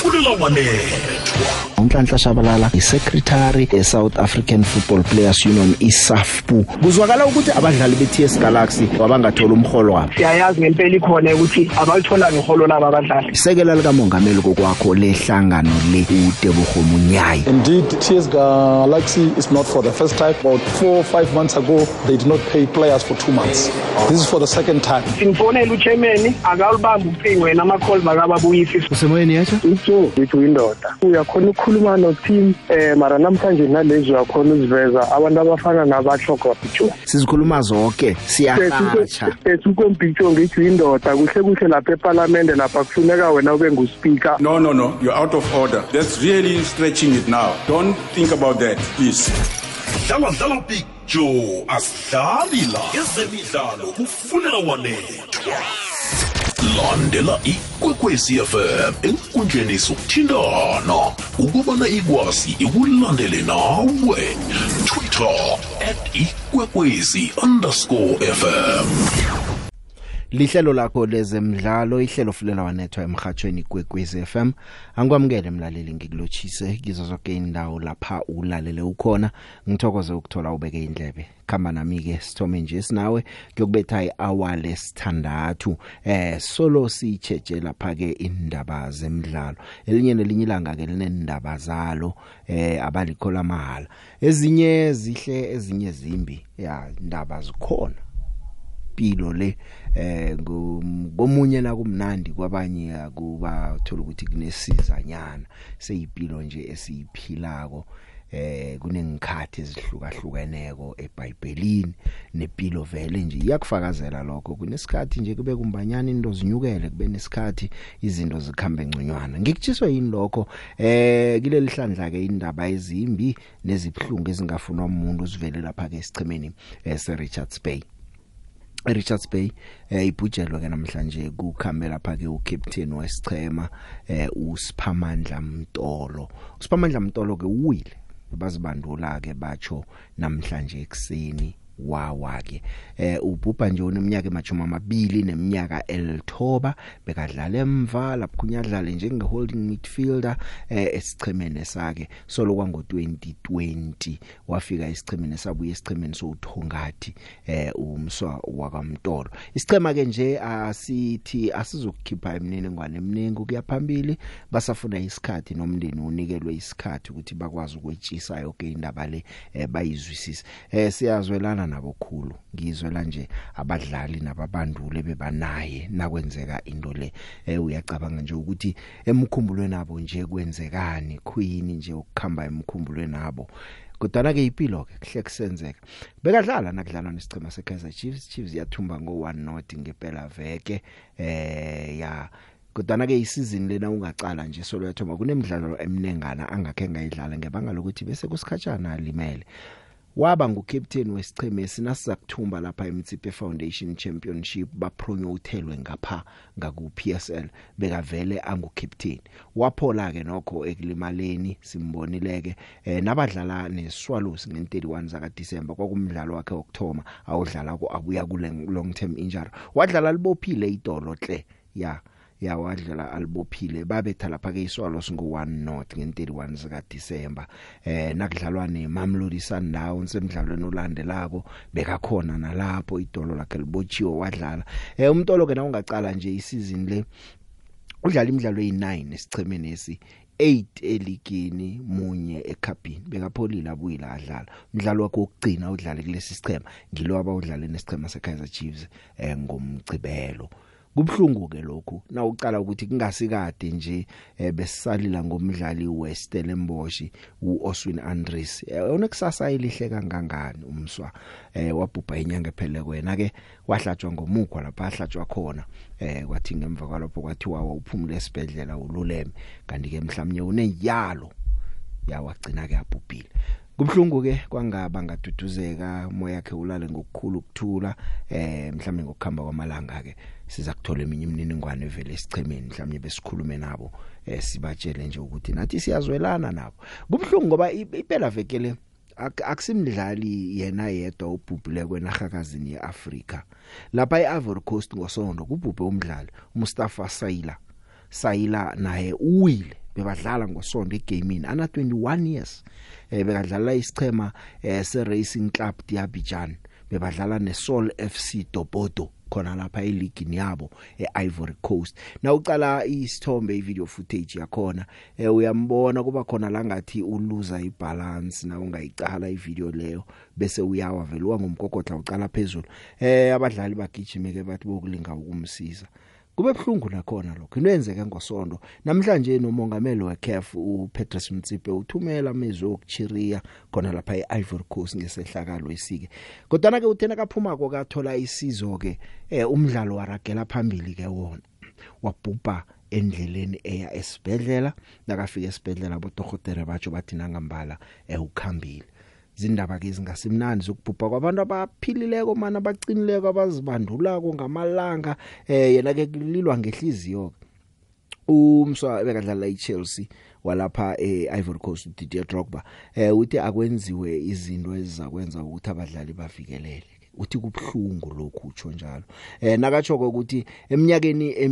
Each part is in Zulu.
ufulela wanethwa uNhlanhla Shabalala isecretary eSouth African Football Players Union iSAFPU. Kuzwakala ukuthi abadlali beTS Galaxy wabangathola umholo wabo. Siyayazi ngempela ikhona ukuthi abalithola ngeholo laba abadlali. Isekela lika mongameli kokwakho lehlangano le uTebogo Munyayi Indeed, TS Galaxy is not for the first time. About four or five months ago, they did not pay players for two months. This is for the second time. simfonela uchairman akalibamba ucingo wena ama-calls akababuyisi usemoyeni yethu? Itsho ngithi uyindoda. Uyakhona ukukhuluma no-team um mara namhlanje nalezi uyakhona uziveza abantu abafana nabahlogwa picture sizikhuluma zonke siyahatsha esukompicture ngithi uyindoda kuhle kuhle lapha epalamende lapha kufuneka wena ube nguspeaker No, no, no. You're out of order. That's really stretching it now. Don't think about that, please. dlala dlala picture asidlali la ezemidlalo kufulela wanethwa landela ikwekwezi fm enkundleni sokuthindana ukubana ikwazi ikulandele nawe. Twitter at ikwekwezi underscore fm lihlelo lakho lezemidlalo ihlelo fulela wanethwa emhathweni kwekwezi FM angikwamukele emlaleli ngikulochise kizo zonke indawo lapha ulalele ukhona. Ngithokoze ukuthola ubeke indlebe. Khamba nami ke sithome nje sinawe kuyokubetha ihour lesithandathu eh solo sicheje lapha ke indaba zemidlalo. Elinye nelinye ilanga ke linendaba zalo eh abalikhola mahala ezinye zihle ezinye zimbi. Ya indaba zikhona. Impilo le eh komunye la kumnandi kwabanye akuba uthola ukuthi kunesizanyana seyimpilo nje esiyiphilako eh kunengikhathi ezihlukahlukeneko eBhayibhelini nepilo vele nje iyakufakazela lokho. Kunesikhathi nje kube kumbanyana into zinyukele kube nesikhathi izinto zikhambe ngconywana. Ngikutshiswe yini lokho? Eh kileli hlandla ke indaba ezimbi nezibhlungu ezingafunwa umuntu usivele lapha ke esichemeni eh, se Richards Bay. Richards Bay eh ibhujelwe ke namhlanje kukhambe lapha ke ucaptain wesichema eh uSiphamandla Mtolo. uSiphamandla Mtolo ke uwile bazibandula ke batsho namhlanje ekseni wawa ke. Eh ubhubha nje uneminyaka emajuma amabili neminyaka elithoba bekadlala emva lapho kunyadlala njenge holding midfielder eh esichemene sakhe solo kwango 2020 wafika esichemene sabuye esichemene sothongathi eh umswa wakamtolo isichema ke nje asithi asizokukhipha eminenengwane eminingi kuyaphambili basafuna isikhathi nomndeni unikelwe isikhathi ukuthi bakwazi ukwetshisa yonke indaba le eh, bayizwisise. Eh siyazwelana nabokhulu ngizwela nje abadlali nababandule bebanaye nakwenzeka into le eh uyacabanga nje ukuthi emkhumbulweni nabo nje kwenzekani? Khuyini nje ukukhamba emkhumbulweni nabo kodwa ke impilo ke kuhle kusenzeka. Bekadlala nakudlalwa nesicema seKaizer Chiefs Chiefs yathumba ngo 1 not ngempela veke eh ya. Kodwa ke isizini lena ungacala nje solo yathoma kunemidlalo eminengana angakhe ngayidlala ngebanga lokuthi bese kusikhatshana limele waba ngucaptain wesicheme sinasizakuthumba lapha eMtsipe Foundation Championship bapromothelwe ngapha ngaku PSL bekavele angucaptain. Waphola ke nokho ekulimaleni simbonileke eh nabadlala neSwallows nge31 zaka December kwakumdlalo wakhe wokthoma awudlala ku abuya ku long term injury. Wadlala libophile idolo hle ya ya. Wadlala alibophile babetha lapha ke iswalo singo 1 not nge31 zika December eh nakudlalwa neMamelodi Sundowns emidlalweni olandelako bekakhona nalapho idolo lakhe libotshiwe wadlala. Eh umtolo ke na ungacala nje isizini le udlala imidlalo eyi9 esichemeni esi 8 eligini munye ekhapini bekapholile abuyila adlala. Umdlalo wakhe wokugcina udlale kulesi sichema ngilo abawudlala nesichema seKaizer Chiefs eh ngomgcibelo kubhlungu ke lokhu. Na uqala ukuthi kungasikade nje eh, besisalila ngomdlali weStellenbosch uOswin Andries. Eh, unekusasa elihle kangangani umswa? Eh, wabhubha inyanga ephele kwena ke wahlatshwa ngomukhwa lapha ahlatshwa khona. Eh kwathi ngemva kwalapho kwathiwa uphumule esibedlela ululeme. Kanti ke mhlawumnye uneyalo yawagcina ke abhubhile. Kubhlungu ke kwangaba ngaduduzeka moya yakhe ulale ngokukhulu ukuthula eh mhlawumbe ngokukhamba kwamalanga ke. Siza kuthola eminye imininingwane evele esichemeni mhlawumbe besikhulume nabo eh sibatshele nje ukuthi nathi siyazwelana nabo. Kubhlungu ngoba impela vekele akusimdlali yena yedwa ubhubhile kwenarhakazini yeAfrika lapha eIvory Coast ngosonto kubhubhe umdlali Mustafa Saila Saila naye uwile bebadlala ngosonto egamini ana 21 years. Eh bekadlala isichema eh se Racing Club d'Abidjan bebadlala neSol FC Dobodo khona lapha eligini yabo eIvory Coast. Na ucala isithombe ivideo footage yakhona eh uyambona kuba khona la ngathi uluza ibalance na ungayicala ivideo leyo bese uyawa vele wangumgogodla ucala phezulu. Eh abadlali bagijimeke bathi bokulinga ukumsiza. Kube bhlungu nakhona lokho into yenzeke ngosonto namhlanje nomongameli weCAF uPetrus Mtsipe uthumela amezwi okuchiriya khona lapha eIvory Coast ngesehlakalo esike. Kodwa ke uthena kaphuma kokathola isizo ke eh umdlalo waragela phambili ke wona. Wabhubha endleleni eya esibedlela nakafika esibedlela abodokotela batsho bathi nangambala eh ukhambile. Zindaba ke ezingasimnandi zokubhubha kwabantu abaphilileko mana abacinileko abazibandulako ngamalanga eh yena ke kulilwa ngehliziyo umswa bekadlala iChelsea walapha eIvory Coast uDidier Drogba eh uthi akwenziwe izinto ezizakwenza ukuthi abadlali bavikelele uthi kubhlungu lokhu utsho njalo. Eh nakatsho ukuthi eminyakeni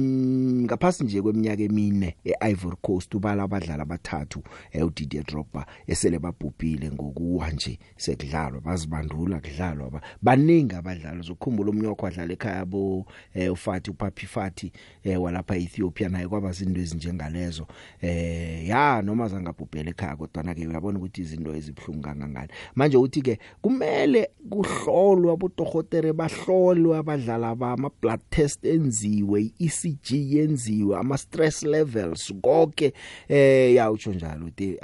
ngaphasi nje kweminyaka emine eIvory Coast ubala abadlali abathathu eh uDidier Drogba esele babhubhile ngokuwa nje sekudlalwa bazibandula kudlalwa. Baningi abadlali zokukhumbula umnyoko wadlala ekhaya bo eh uFati uPapi Fati eh walapha eEthiopia naye kwaba izinto ezinjengalezo. Eh ya noma zangabhubhela ekhaya kodwa ke uyabona ukuthi izinto ezibhlungu kangangani. Manje uthi ke kumele kuhlolwa abodohotere bahlolwe abadlala bama blood test enziwe iECG yenziwe ama stress levels konke eh ya utsho njalo uthi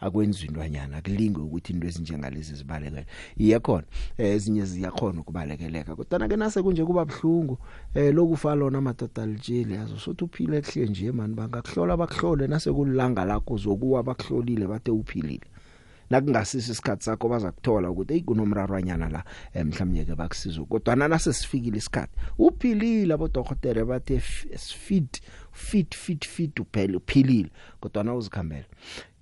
akwenziwa intwanyana kulingwe ukuthi into ezinjengalezi zibalekele. Iyakhona ezinye ziyakhona ukubalekeleka kodwa ke nase kunje kuba bhlungu eh lokufa lona amadoda alijeli yazo sothi uphileekuhle nje man bangakuhlola bakuhlole nase kulilanga lakho zokuwa bakuhlolile bathe uphilile. Nakungasisi isikhathi sakho baza kuthola ukuthi hey kunomrarwanyana la mhlawumnye ke bakusiza kodwa nase sifikile isikhathi uphilile abodokotela bathe fit fit fit fit uphele uphilile. Kodwa na uzikhambela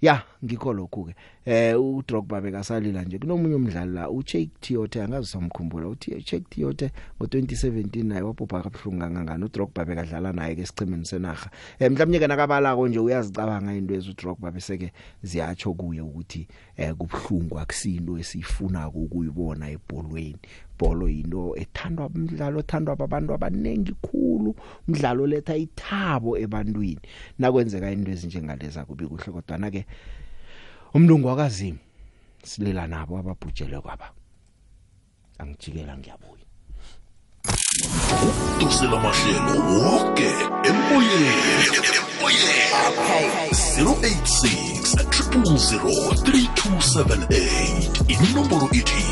ya ngikho lokhu ke eh uDrogba bekasalila nje. Kunomunye umdlali la uCheik Tiote angazi samkhumbula uthi Cheik Tiote ngo2017 naye wabhubha kabuhlungu kangangani. uDrogba bekadlala naye ke sichimeni senaga eh mhlawumnye ke nakabalako nje uyazicabanga into ezi uDrogba bese ke ziyatsho kuye ukuthi eh kubhlungu akusinto esifuna ukuyibona ebholweni. Ibholo yinto ethandwa umdlalo othandwa abantu abanengi khulu. Umdlalo letha ithabo ebantwini. Nakwenzeka into ezinjengaleza kubi kuhle kodwa na ke umlungu wakazimu silela nabo ababhujele kwaba angijikela ngiyabuya. Udosela mahlelo wonke emoyeni. Emoyeni 086 0003278 inomboro ithi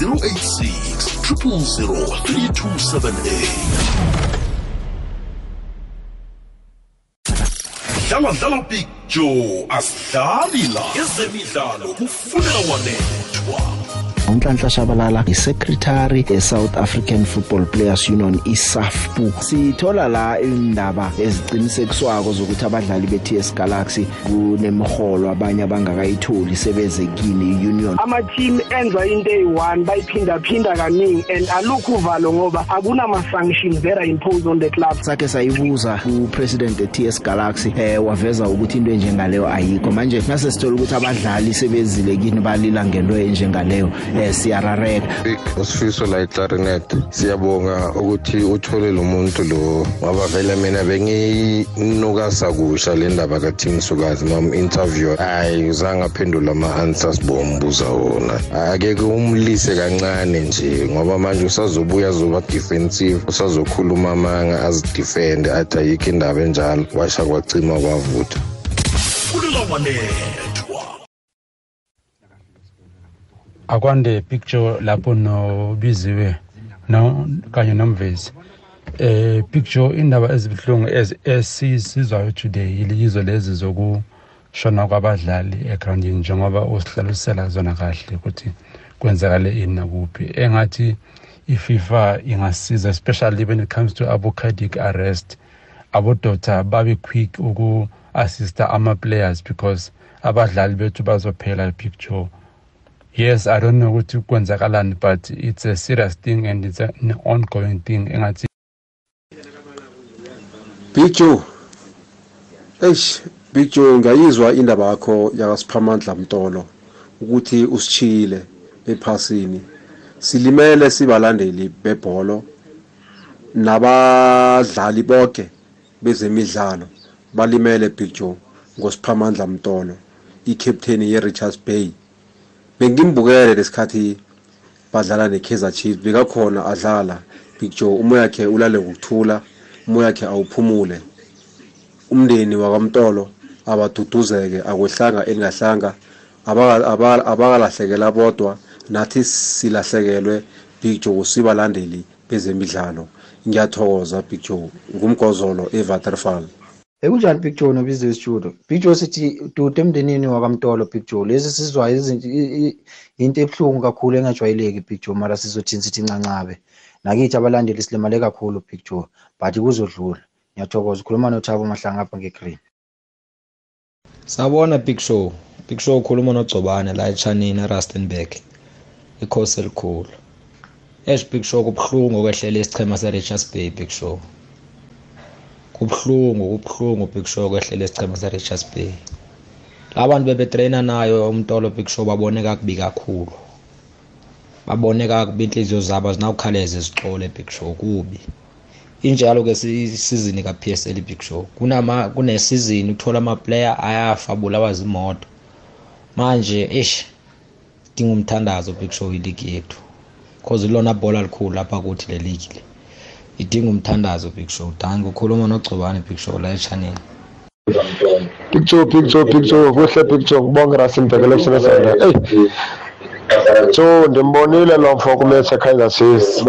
086 0003278 dlala dlala picture asidlali la ezemidlalo kufuneka wanethwa uNhlanhla Shabalala isecretary eSouth African Football Players Union iSAFPU. Sithola la indaba eziqinisekiswako zokuthi abadlali beTS Galaxy kunemholo abanye abangakayitholi sebezekini union ama team enza into eyi1 bayiphinda phinda kaningi and alukho uvalo ngoba akunama sanctions that are imposed on the club. Sakhe sayibuza kupresident eTS Galaxy eh waveza ukuthi into enjengaleyo ayikho. Manje nase sithola ukuthi abadlali sebezile kini balila ngento enjengaleyo. eh siyarareka. Usifiso la eclarinet siyabonga ukuthi uthole lo muntu lo. Ngoba vele mina benginuka sakusha le ndaba kaTim Sukazi mam interview hayi uzange aphendula ama answers bombuza wona. Akeke umlise kancane nje ngoba manje usazobuya zoba defensive usazokhuluma amanga azidefend athi ayikho indaba enjalo. Washa kwacima kwavutha. Kufuneka wanethwa akwande picture lapho nobiziwe no kanye nomvezi. Eh picture indaba ezibuhlungu esizizwayo today yizo lezi zokushona kwabadlali egroundini njengoba usihlalusela zona kahle ukuthi kwenzakale ini nakuphi. Engathi iFIFA ingasiza especially when it comes to abo cardiac arrest abodoctor babe quick uku assista ama players because abadlali bethu bazophela picture yes i don't know ukuthi kwenzakalani but it's a serious thing and it's an ongoing thing engathi Pichu eish Big Joe ngiyayizwa indaba yakho yakasiphamandla Mtolo ukuthi usichile ephasini. Silimele sibalandeli bebholo nabadlali bonke bezemidlalo. Balimele Big Joe ngosiphamandla Mtolo i-captain ye-Richards Bay. Bengimbukele lesikhathi badlala ne-Kaizer Chiefs. Bekakhona adlala. Big Joe umoya wakhe ulale ngokuthula umoya wakhe awuphumule. Umndeni wakwamtolo abaduduzeke akwehlanga elingahlanga. Abakalahlekelwa bodwa nathi silahlekelwe Big Joe sibalandeli bezemidlalo. Ngiyathokoza Big Joe. Ngumgozolo eVaterfall Ekunjani Big Joe nobizo studio Big Joe sithi dude emndenini wakamtolo Big Joe lezi sizwayo izinto into ebhlungu kakhulu engajwayeleki Big Joe mara sizothini sithi ncancabe nakithi abalandeli silimale kakhulu Big Joe but kuzodlula. Ngiyathokoza. Ukhuluma nothabo mahlanga apha ngegreen. Sawubona Big Show. Big Show ukhuluma nogcobane la eChanini eRustenburg ikhosi elikhulu. Eish Big Show kubhlungu kwehlela isichema seRichards Bay Big Show. Kubhlungu kubhlungu Big Show kwehlela isichema seRichards Bay. Labantu bebetraina nayo umtolo Big Show baboneka kubi kakhulu. Baboneka kubi inhliziyo zabo zinawukhaleze zixole Big Show kubi. Injalo ke isizini ka PSL Big Show. Kunama kunesizini uthola ama player ayafa bulawa zimoto. Manje eish dinga umthandazo Big Show iligi yethu. Cause ilona bhola likhulu lapha kuthi le league le. Idinga umthandazo Big Show. Danke ukhuluma nogcobane Big Show la echanel Big Joe Big Joe Big Joe kuhle Big Joe ngibonga Rustenburg election center hey so ndimbonile lo mfo kumethe Kaizer Chiefs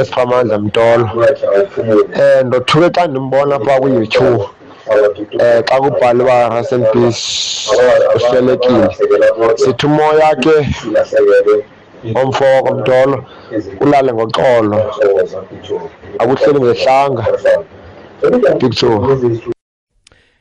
esiphamandla Mtolo. Eh ndothuke xa ndimbona pha ku YouTube eh xa kubhalwa Russell Peace uhlelekile. Sithi umoya yakhe omfo komtolo ulale ngoxolo. Akuhleli ngehlanga. Big Joe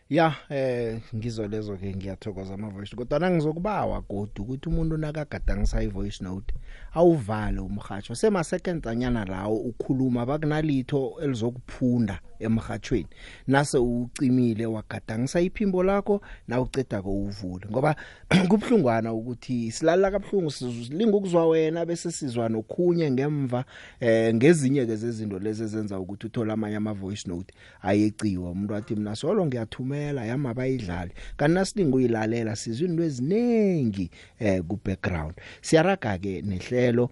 ya eh ngizo lezo ke ngiyathokoza ama voice kodwa nangizokubawa godu ukuthi umuntu nakagadangisa i voice note awuvale umhatsho sema seconds anyana lawo ukhuluma bakunalitho elizokuphunda. Emhathweni. Nase ucimile wagadangisa iphimbo lakho na uceda ko uvule. Ngoba kubhlungwana ukuthi silala kabhlungu silinga ukuzwa wena bese sizwa nokhunye ngemva eh ngezinye ke zezinto lezi ezenza ukuthi uthola amanye ama voice note ayeciwa. Umuntu athi mina solo ngiyathumela yama bayidlali kanti nasilinga uyilalela sizwe into eziningi eh ku background siyaraga ke nehlelo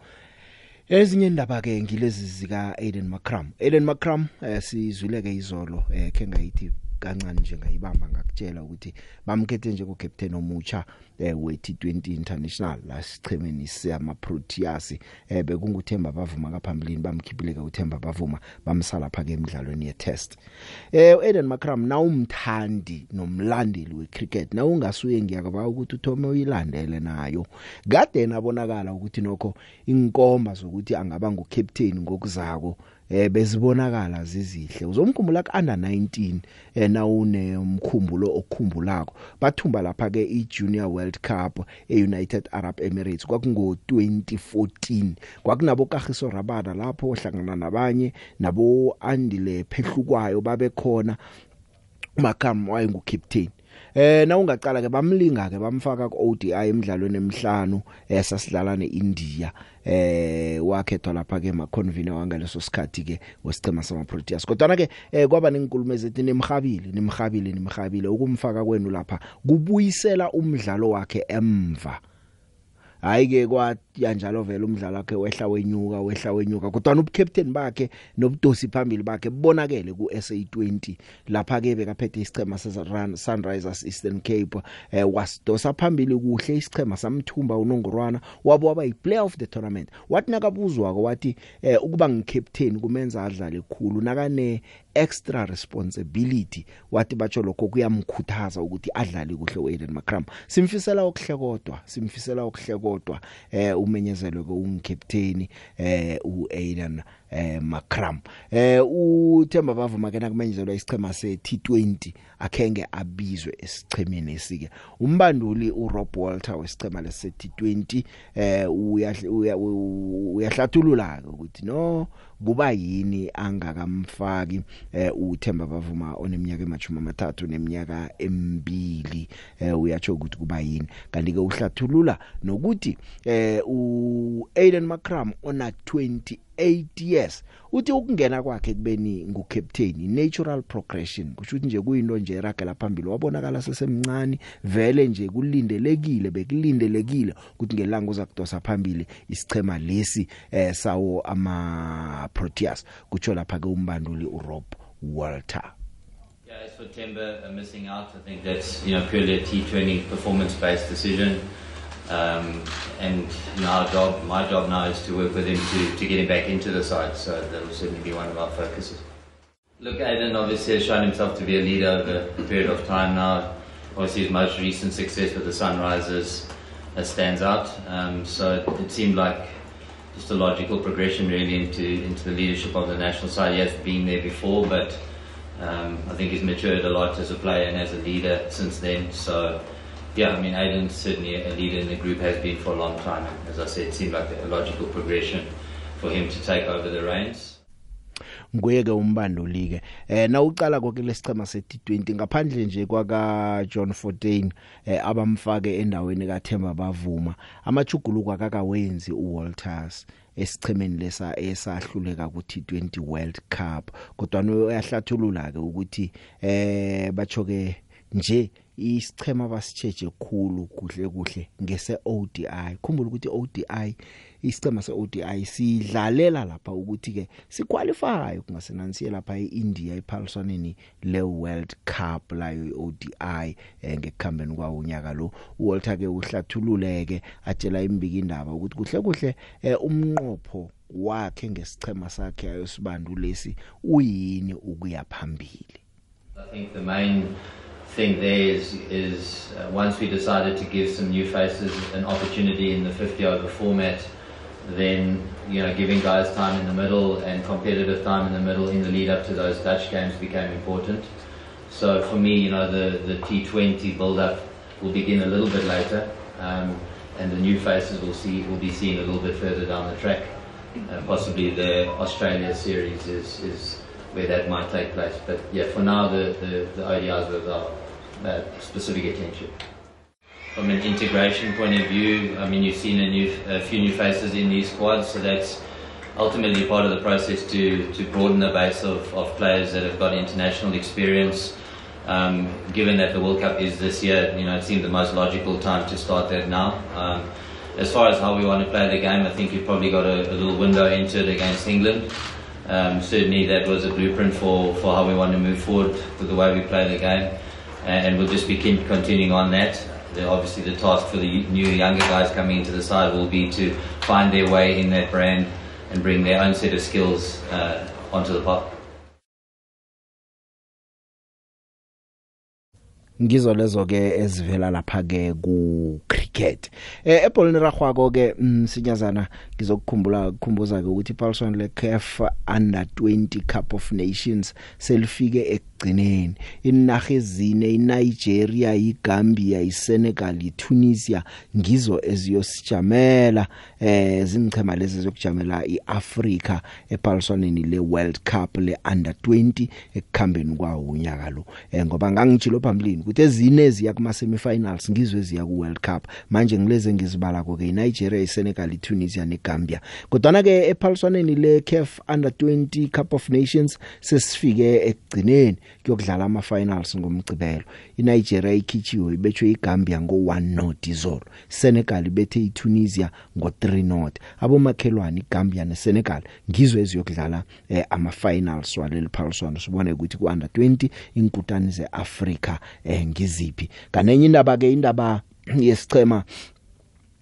Ezinye indaba ke ngilezi zika Aiden Macram. Aiden Macram eh, sizwile ke izolo eh ke ngayithi kancane nje ngayibamba ngakutshela ukuthi bamkhethe nje ku captain omutsha eh we T20 International la sichemeni siyama Proteas eh bekunguthemba bavuma kaphambilini bamkhiphile ke uthemba bavuma bamsala pha ke emidlalweni ye test eh Eden Makram na umthandi nomlandeli we cricket na ungasuye ngiyakaba ukuthi uthome uyilandele nayo. Kade nabonakala ukuthi nokho inkomba zokuthi angaba ngu captain ngokuzako eh bezibonakala zizihle. Uzomkhumbula ku under 19 eh nawune umkhumbulo okukhumbulako bathumba lapha ke i Junior World Cup e United Arab Emirates. Kwakungo 2014 kwakunabo Kagiso Rabada lapho ohlangana nabanye nabo Andile Phehlukwayo babekhona Makam wayengu captain Eh na ungaqala ke bamlinga ke bamfaka ku ODI emidlalweni emihlanu eh sasidlala neIndia. Eh wakhethwa lapha ke ma convener wangaleso sikhathi ke wesicema sama Proteas kodwa ke eh kwaba nenkulumo ezithi nimhabile nimhabile nimhabile ukumfaka kwenu lapha kubuyisela umdlalo wakhe emva. Hayi ke kwaya njalo vele umdlalo wakhe wehla wenyuka wehla wenyuka. Kodwa ubukaptain bakhe nobudosi phambili bakhe bonakele ku SA20 lapha ke bekaphethe isichema seRun Sunrisers Eastern Cape eh wasidosa phambili kuhle isichema samthumba unongorwana wabo waba yiplayer of the tournament. Wathi nakabuzwa kwathi eh, ukuba ngicaptain kumenza adlale ekhulu nakane extra responsibility. Wathi batsho lokho kuyamkhuthaza ukuthi adlale kuhle uAiden Makram simfisela okuhle kodwa simfisela okuhle kodwa eh umenyezelwe ke ungcaptain eh uAiden eh Makram. Eh uThemba bavuma ke nakumenyezelwa isichema se-T20 akhenge abizwe esichemeni esike. Umbanduli uRob Walter wesichema lesi-T20 eh uyahlathulula ukuthi no kuba yini angakamfaki eh uThemba bavuma oneminyaka emajuma amathathu neminyaka emibili eh uyatsho ukuthi kuba yini. Kanti ke uhlathulula nokuthi eh uAiden Makram ona 20 8 years uthi ukungena kwakhe kubeni ngucaptain natural progression kusho ukuthi nje kuyinto nje eragela phambili wabonakala sesemncane vele nje kulindelekile bekulindelekile ukuthi ngelanga uza kudosa phambili isichema lesi eh sawo ama Proteas kutsho lapha ke umbanduli uRob Walter. Guys for Timber are uh, missing out. I think that's you know purely a T20 performance based decision. Um, and our job, my job now is to work with him to, to get him back into the side. So that will certainly be one of our focuses. Look, Aiden obviously has shown himself to be a leader over a period of time now. Obviously, his most recent success with the Sunrisers uh, stands out. Um, so it, it seemed like just a logical progression really into into the leadership of the national side. He has been there before, but um, I think he's matured a lot as a player and as a leader since then. So yeah, I mean, Aiden's certainly a leader in the group, has been for a long time. As I said, it seemed like a logical progression for him to take over the reins. nguye ke umbanduli ke eh na uqala konke lesichema se-T20 ngaphandle nje kwaka John Fortain eh abamfake endaweni kaThemba bavuma amachuguluko akakawenzi uWalters esichemeni lesa esahluleka ku T20 World Cup kodwa uyahlathulula ke ukuthi eh bachoke nje isichema basicheje kukhulu kuhle kuhle ngese ODI khumbula ukuthi ODI isicema seODI sidlalela lapha ukuthi ke siqualify kungasenansiye lapha eIndia ephaliswaneni le World Cup layo iODI eh, ngekukhambeni kwawo unyaka lo. Walter ke uhlathululeke atshela imbiki indaba ukuthi kuhle kuhle eh, umnqopho wakhe ngesichema sakhe ayosibandu lesi uyini ukuya phambili. I think the main thing there is is uh, once we decided to give some new faces an opportunity in the 50 over format then you know giving guys time in the middle and competitive time in the middle in the lead up to those Dutch games became important. So for me, you know, the, the T20 build up will begin a little bit later, um, and the new faces will see will be seen a little bit further down the track. Uh, possibly the Australia series is, is where that might take place. But yeah, for now the, the, the ODIs our uh, specific attention. From an integration point of view, I mean, you've seen a, new, a few new faces in these squads, so that's ultimately part of the process to, to broaden the base of, of players that have got international experience. Um, given that the World Cup is this year, you know, it seemed the most logical time to start that now. Um, as far as how we want to play the game, I think you've probably got a, a little window into it against England. Um, certainly, that was a blueprint for, for how we want to move forward with the way we play the game, and, we'll just be continuing on that. The, obviously, the task for the new younger guys coming into the side will be to find their way in that brand and bring their own set of skills uh, onto the park. Ngizo lezo ke ezivela lapha ke ku cricket. Eh ebholini ragwako ke msinyazana ngizokukhumbula kukhumbuza ke ukuthi Paulson le CAF under 20 Cup of Nations selifike ekugcineni. Inaga ezine iNigeria iGambia iSenegal iTunisia ngizo eziyosijamela eh zingchema lezi zokujamela iAfrica ePaulsonini le World Cup le under 20 ekukhambeni kwawo unyaka lo. Eh ngoba ngangijilo phambilini ukuthi ezine eziya kuma semifinals ngizwe eziya ku World Cup. Manje ngileze ngizibala ko ke Nigeria iSenegal iTunisia neGambia. Kodwa ke ephaliswaneni le CAF under 20 Cup of Nations sesifike ekugcineni kuyokudlala ama finals ngomgcibelo iNigeria ikhichiwe ibethwe iGambia ngo 1-0 izolo. Senegal ibethe iTunisia ngo 3-0 abomakhelwane iGambia neSenegal ngizwe eziyokudlala eh, ama finals waleli phaliswano. Sibone ukuthi ku under 20 inkutani zeAfrica eh, ngiziphi? Kanenye indaba ke indaba yesichema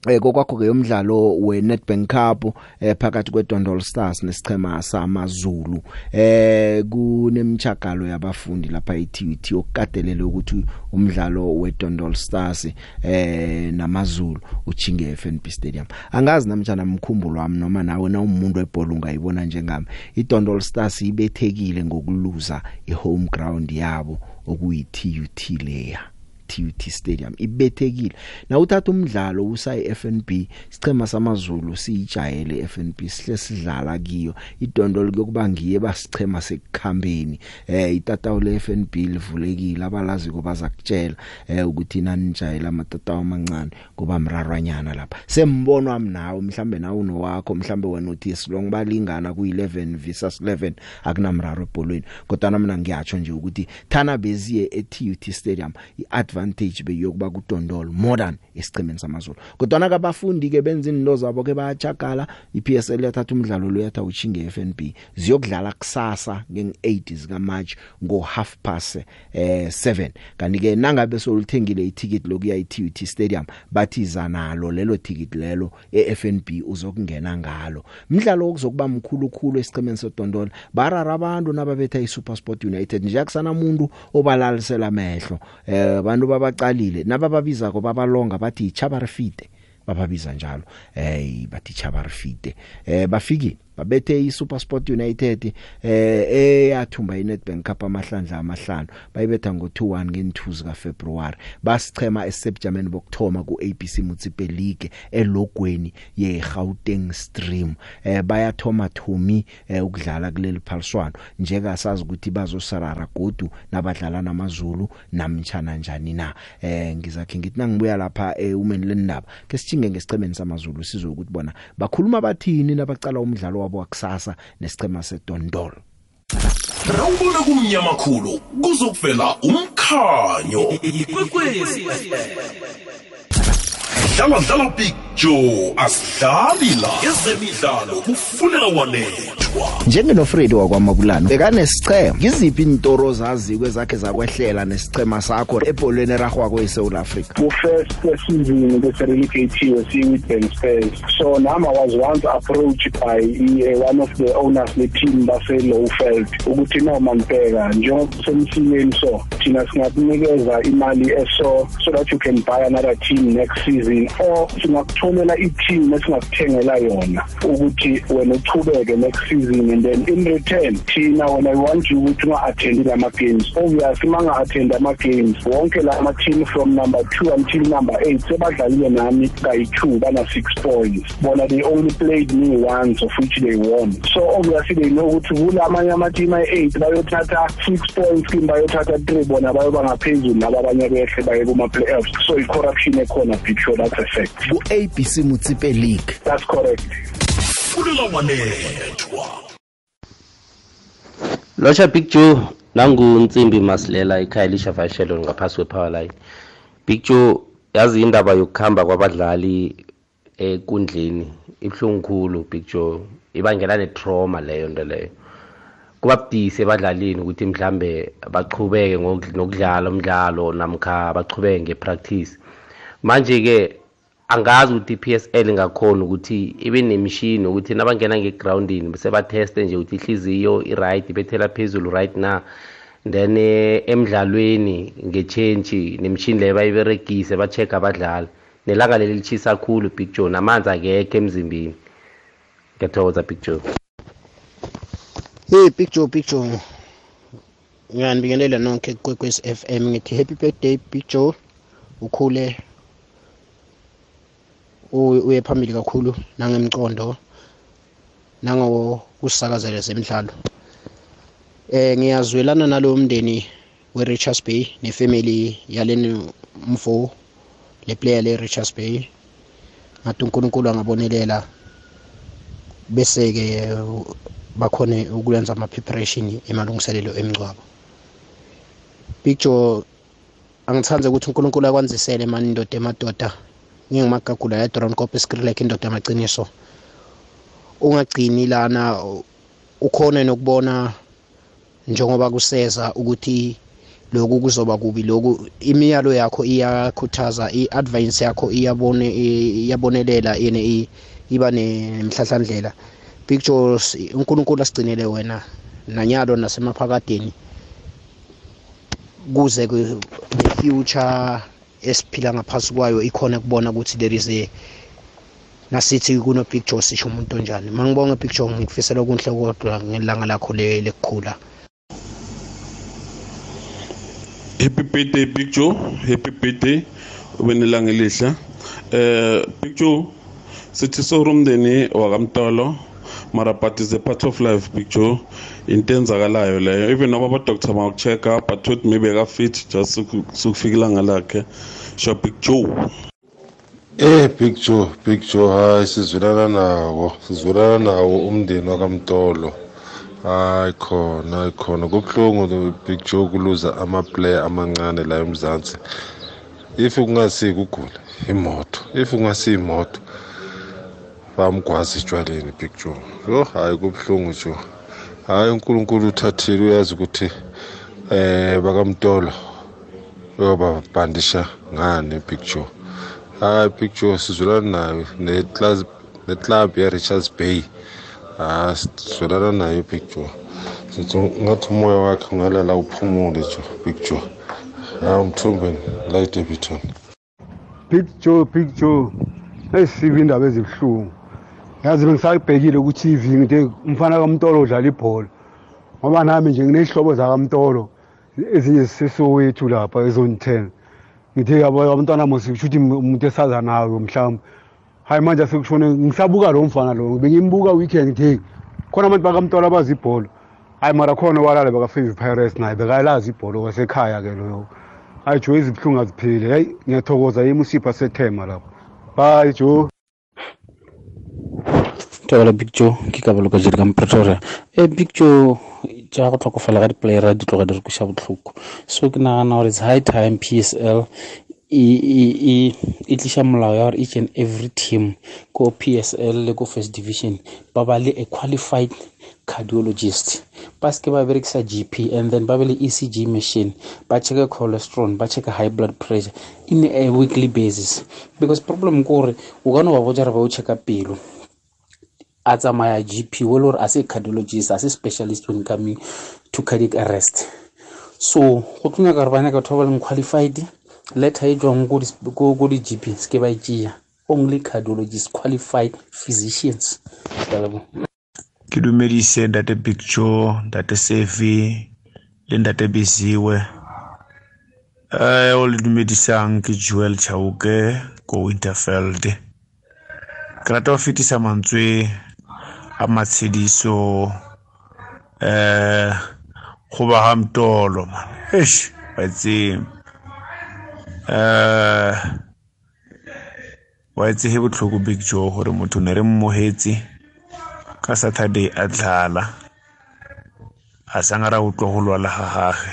eh kokwakho ke umdlalo we Nedbank Cup eh phakathi kweDondol Stars nesichema samaZulu. Eh kunemchagalo yabafundi lapha eTVT okukatelele ukuthi umdlalo weDondol Stars eh namaZulu uchinge FNB Stadium. Angazi namjana mkhumbulo wami noma nawe na umuntu webhola ungayibona njengami. iDondol Stars ibethekile ngokuluza ihome ground yabo okuyi TUT layer TUT Stadium. Ibethekile. Na uthatha umdlalo usayi FNB sichema samazulu siyijayele FNB sihle sidlala kiyo. Idondolo kuyokuba ngiye basichema sekukhambeni. Eh itatawu le FNB livulekile abalazi ko bazakutshela eh ukuthi nani njayela amatatawu amancane kuba mrarwanyana lapha. Sembonwa wami nawe mhlambe nawe unowakho mhlambe wena uthi silong balingana ku11 versus 11 akunamraro ebholweni. Kodwa mina ngiyatsho nje ukuthi thana beziye eTUT Stadium iadvantage beyokuba kudondolo more than esichemeni samazulu. Kodwa nakabafundi ke benza inlo zabo ke bayachakala iPSL yathatha umdlalo lo yatha uchinge FNB ziyokudlala kusasa nge8 zika March ngo half past eh 7 kanti ke nangabe solithengile iticket lokuya eTUT Stadium bathi zanalo lelo ticket lelo eFNB uzokungena ngalo. Umdlalo okuzokuba mkhulu khulu esichemeni sedondolo barara abantu nababetha iSuperSport United. Nje akusana umuntu obalalisela amehlo eh abantu babacalile nabababiza ko babalonga bathi chabarfite bababiza njalo. Eh bathi chabarfite eh bafiki babethe iSuperSport United eh eyathumba iNedbank Cup amahlandla amahlanu. Bayibetha ngo2-1 nge2 ka February basichema esebujameni bokthoma kuABC Mutsipe League elogweni yeGauteng Stream. Eh bayathoma Thumi eh, ukudlala kuleli phaliswano. Njeka sazi ukuthi bazosarara godu nabadlala namaZulu namtjana njani na. Eh ngizakhe ngithi nangibuya lapha eumeni lendaba ke sichinge ngesichemeni samaZulu sizwe ukuthi bona bakhuluma bathini nabacala umdlalo wabo wakusasa nesicema sedondolo. Rawubona kumnyama khulu kuzokuvela umkhanyo. Ikwekwezi. Dlala dlala picture asidlali la. Ezemidlalo kufunela wanethwa njengenofredi wakwaMakulano bekanesichema ngiziphi intoro zazi kwezakhe zakwehlela nesichema sakho ebholweni eragwako eSouth Africa ku-first season bese-relegatiwe siyi-witbank stars so nami i was once approached by uh, one of the owners le-team base-lowfeld ukuthi noma ngibheka njengoba semsimeni so thina singakunikeza imali eso so that you can buy another team next season. Or singakutholela i-team esingakuthengela yona ukuthi wena uchubeke next season and then in return thina wena we want you ukuthi unga-attendi lama-games obviously uma nga-attendi ama-games wonke lama-team from number two until number eight sebadlalile nami kayi-two bana-six points. Bona they only played me once of which they won. So obviously they know ukuthi kula amanye ama-team ayi-eight bayothatha six points kimi bayothatha three bona bayoba ngaphezulu laba abanye behle baye kuma-playoffs. So i-corruption ekhona big sure that's fact ku-ABC Mutsipe League that's correct funela wanethwa Locha Big Joe nangunsimbi Masilela ekhaya lisha vashelo ngaphasi kwepower line. Big Joe yazi indaba yokukhamba kwabadlali ekundleni ibhlungu khulu Big Joe ibangela netrauma leyo nto leyo. Kuba budisi ebadlalini ukuthi mhlambe baqhubeke ngokudlala umdlalo namkha baqhubeke ngepractice. Manje ke angazi ukuthi i-PSL ngakhona ukuthi ibe nemishini ukuthi nabangena ngegroundini bese batheste nje ukuthi ihliziyo i-right ibethela phezulu right na. Then eh, emdlalweni nge-change nemishini leyo bayiberegise ba-check abadlali. Nelanga leli lichisa kakhulu big joe namanzi akekho emzimbeni. Ngiyathokoza big joe. Hey big joe big joe. Ngiyanibingelela nonke kwekwez FM ngithi happy birthday big joe. Ukhule u- uye phambili kakhulu nangemcondo nangokusakazela zemidlalo. Eh ngiyazwelana nalo mndeni we-Richards Bay nefamily yaleni mfo le player le Richards Bay. Ngathi uNkulunkulu angabonelela bese ke bakhone ukwenza ama preparation emalungiselelo emngcwabo Picture angithanze ukuthi uNkulunkulu akwanzisele mani indoda emadoda. Ngingimagagula ya Drone Copy Skrillex indoda amaqiniso ungagcini lana ukhone nokubona njengoba kuseza ukuthi lokhu kuzoba kubi. Lokhu imiyalo yakho iyakhuthaza i-advance yakho iyabone iyabonelela yene iba nemhlahlandlela. Pictures uNkulunkulu asigcinele wena nanyalo nasemaphakadeni. Kuze the future esiphila ngaphasi kwayo ikhona kubona ukuthi there is a nasithi kuno picture sisho umuntu onjani. Mangibonge picture ngikufisela okunhle kodwa ngelanga lakho lekukhula. Happy birthday picture happy birthday ubenelanga elihle eh picture sithi sorumndeni wakamtolo. Mara but is a part of life picture into enzakalayo leyo even noba abadoctor bakucheck-a but uthi maybe akafit just sukufika ilanga lakhe. Sho picture Eh picture picture hayi sizwelana nawo sizwelana nawo umndeni wakamtolo. Hayi khona hayi khona. Kubuhlungu picture ukuluza ama-player amancane la emzansi. If kungasiko ugula imoto if kungasiyimoto bamgwazi etshwaleni picture yo hayi kubuhlungu nje. Hayi unkulunkulu uthathile uyazi ukuthi eh bakamtolo uyobabhandisha ngane picture hayi picture sizwelana nayo neclub neclub ye-richards bay. Ah sizwelana nayo picture sithi ngathi umoya wakhe ungalala uphumule nje picture hayi umthumbeni la edebiton picture picture esisibe indaba ezibuhlungu. Yazi bengisayibhekile ku-tv ngithe umfana kamtolo udlala ibhola. Ngoba nami nje nginey'hlobo zakamtolo ezinye zisesowethu lapha ezone ten ngithe yabo abantwana mosisho ukuthi umuntu esaza nayo mhlawumbe. Hayi manje asekushone ngisabuka lo mfana lo bengimbuka weekend ngithe khona abantu bakamtolo abazi ibhola. Hayi mara khona owalala baka-favy pirates naye bekalazi ibhola kwasekhaya-ke loyo. Hayi jo ezibuhlungu aziphile hayi ngiyathokoza yimi usipha sethema lapho. Bye jo tebela big joe ke ka boloka jedi ka pretoria e big joe tša go tlhokofala ga di-playera di tloga di re kweša botlhoko. So ke nagana gore it's high time psl e tliša molao ya gore each and every team ko psl le ko first division ba ba le a qualified cardiologist. Ba seke ba berekisa gp and then ba be le ecg machine ba checke cholesterol ba checke high blood pressure in a weekly basis. Because problem ke gore o ka no ba botsa re ba o checka pelo. A tsamaya gp wo le gore a se cardiologist a se specialist when coming to cardiac arrest. So go tlo nyaka gore ba nyaka batho ba ba leng qualified letter e tswang ko di-gp se ke ba e tšea only cardiologist qualified physicians. Ke dumedise ntate picture ntate sefi le ntate besiwe eh o le dumedisang ke joel chauke ko winterfeld. Ke rata go fetisa mantswe a matshediso eh go ba ga mtolo man. Eish ba itseng eh wa etsege botlhoko big joe gore motho ne re mmogetse ka saturday a tlhala a sanga ra utlwa go lwala ga gage.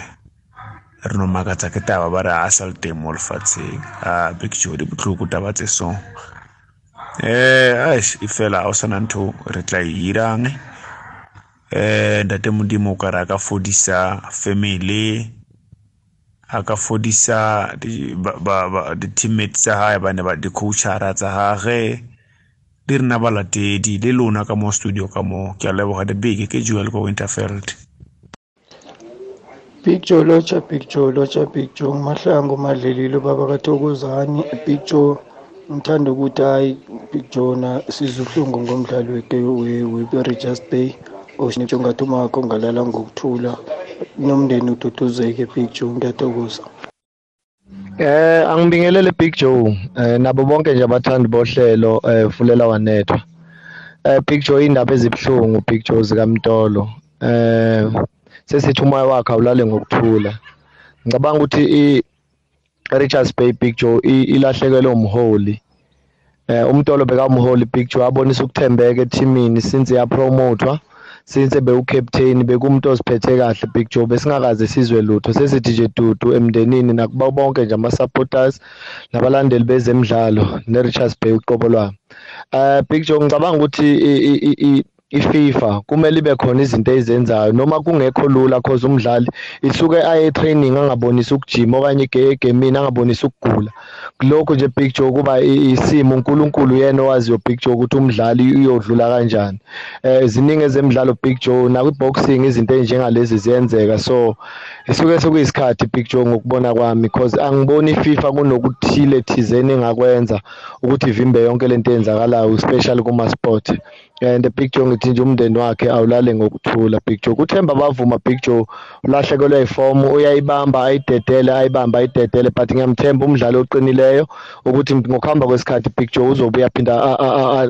Re no makatsa ke taba ba re a sa le teng mo lefatsheng. A big joe di botlhoko taba tse so. Eh aish e fela o sana ntho re tla e irang eh ntate modimo o kare a ka fodisa family a ka fodisa di-teammates tsa gae ba ne ba di-coachara tsa gage di rena balatedi le lona ka mo studio ka mo. Ke a leboga dibeke ke joel ko winterfeld. Picture lotsha picture lotsha picture mahlangu madlelile baba kathokozani picture ngithanda ukuthi hayi picture na sizuhlungu ngomdlalo we-richards bay oshintsho ngathi umakho ngalala ngokuthula nomndeni ududuzeke picture ngiyathokoza Eh angibingelele Big Joe eh nabo bonke nje abathandi bohlelo eh fulela wanethwa. Eh Big Joe indaba ezibhlungu Big Joe zikaMtolo. Eh sesithi umoya wakhe awulale ngokuthula. Ngicabanga ukuthi i Richards Bay Big Joe ilahlekelwe umholi. Eh uMtolo bekamholi Big Joe abonisa ukuthembeka eteamini since yapromothwa. since bewucaptain bekumuntu oziphethe kahle Big Joe besingakaze sizwe lutho sesithi nje dudu emndenini nakuba bonke nje ama supporters nabalandeli bezemidlalo neRichards Bay uqobo lwami eh Big Joe ngicabanga ukuthi iFIFA kumele ibe khona izinto ezenzayo. Noma kungekho lula cause umdlali isuke aye training angabonisa ukujima okanye egemini angabonisa ukugula. Lokho nje Big Joe kuba isimo uNkulunkulu yena owaziyo Big Joe ukuthi umdlali uyodlula kanjani. Eh ziningi ezemidlalo Big Joe na boxing izinto ezinjengalezi ziyenzeka. So isuke sekuyisikhathi Big Joe ngokubona kwami because angiboni iFIFA kunokuthile thizeni engakwenza ukuthi ivimbe yonke lento eyenzakalayo especially kuma sport and Big Joe ngithi nje umndeni wakhe awulale ngokuthula Big Joe. Kuthemba bavuma Big Joe ulahlekelwe ifomu uyayibamba ayidedele ayibamba ayidedele but ngiyamthemba umdlalo oqinileyo ukuthi ngokuhamba kwesikhathi Big Joe uzobuya phinda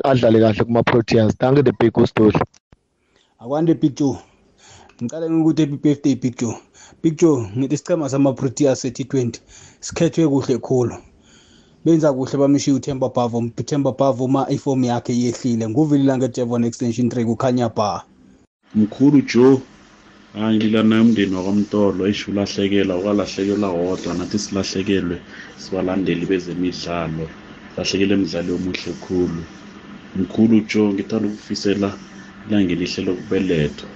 adlale kahle kuma Proteas danke the big usdoli akwande Big Joe. Ngicela ngikuthi happy birthday Big Joe. Big Joe ngithi isichema sama Proteas se-T20 sikhethwe kuhle khulu. Benza kuhle bamishiya uThemba Bavo uThemba Bavo uma ifomu yakhe yehlile. Nguvilila ngetevon extension 3 kukhanya ba? Mkhulu Joe hayi ngilana umndeni wakwamtolo esho ulahlekela ukwalahlekelwa wodwa nathi silahlekelwe sibalandeli bezemidlalo. Lahlekele emidlalo omuhle khulu. Mkhulu Joe ngithanda ukufisela ilanga elihle lokubelethwa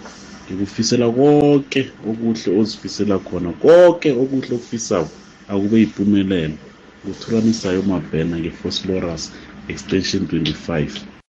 ngikufisela konke okuhle ozifisela khona konke okuhle okufisako akube yimpumelelo. Nguthulanisayo mabhena ngefoslorus extension 25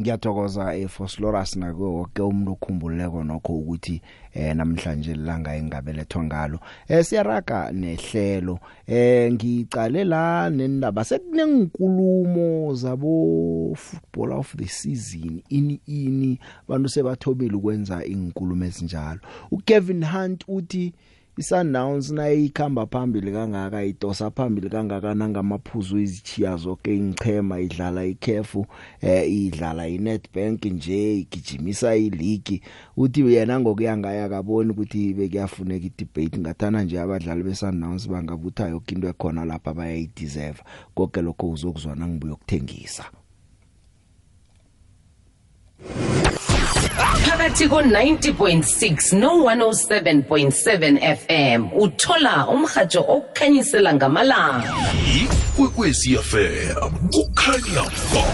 ngiyathokoza eFoslorus nako wonke umuntu ukhumbuleko nokho ukuthi eh namhlanje langa engabelethwa ngalo. Eh siyaraga nehlelo. Eh ngicale la nendaba sekunenkulumo zabo football of the season. Ini ini bantu sebathobile ukwenza inkulumo ezinjalo. uKevin Hunt uthi iSundowns nayikhamba phambili kangaka idosa phambili kangaka nangamaphuzu izichiya zonke ingchema idlala ikhefu eh idlala iNetbank nje igijimisa ileague. Uthi yena ngokuyangaya akaboni ukuthi bekuyafuneka idebate ngathana nje abadlali beSundowns bangabutha yonke into ekhona lapha bayayideserve. Konke lokho uzokuzwana ngibuye ukuthengisa phakathi ko-90.6 no-107.7 fm uthola umrhatsho okukhanyisela ngamalanga. Ikwekwezi fm kukhanya ba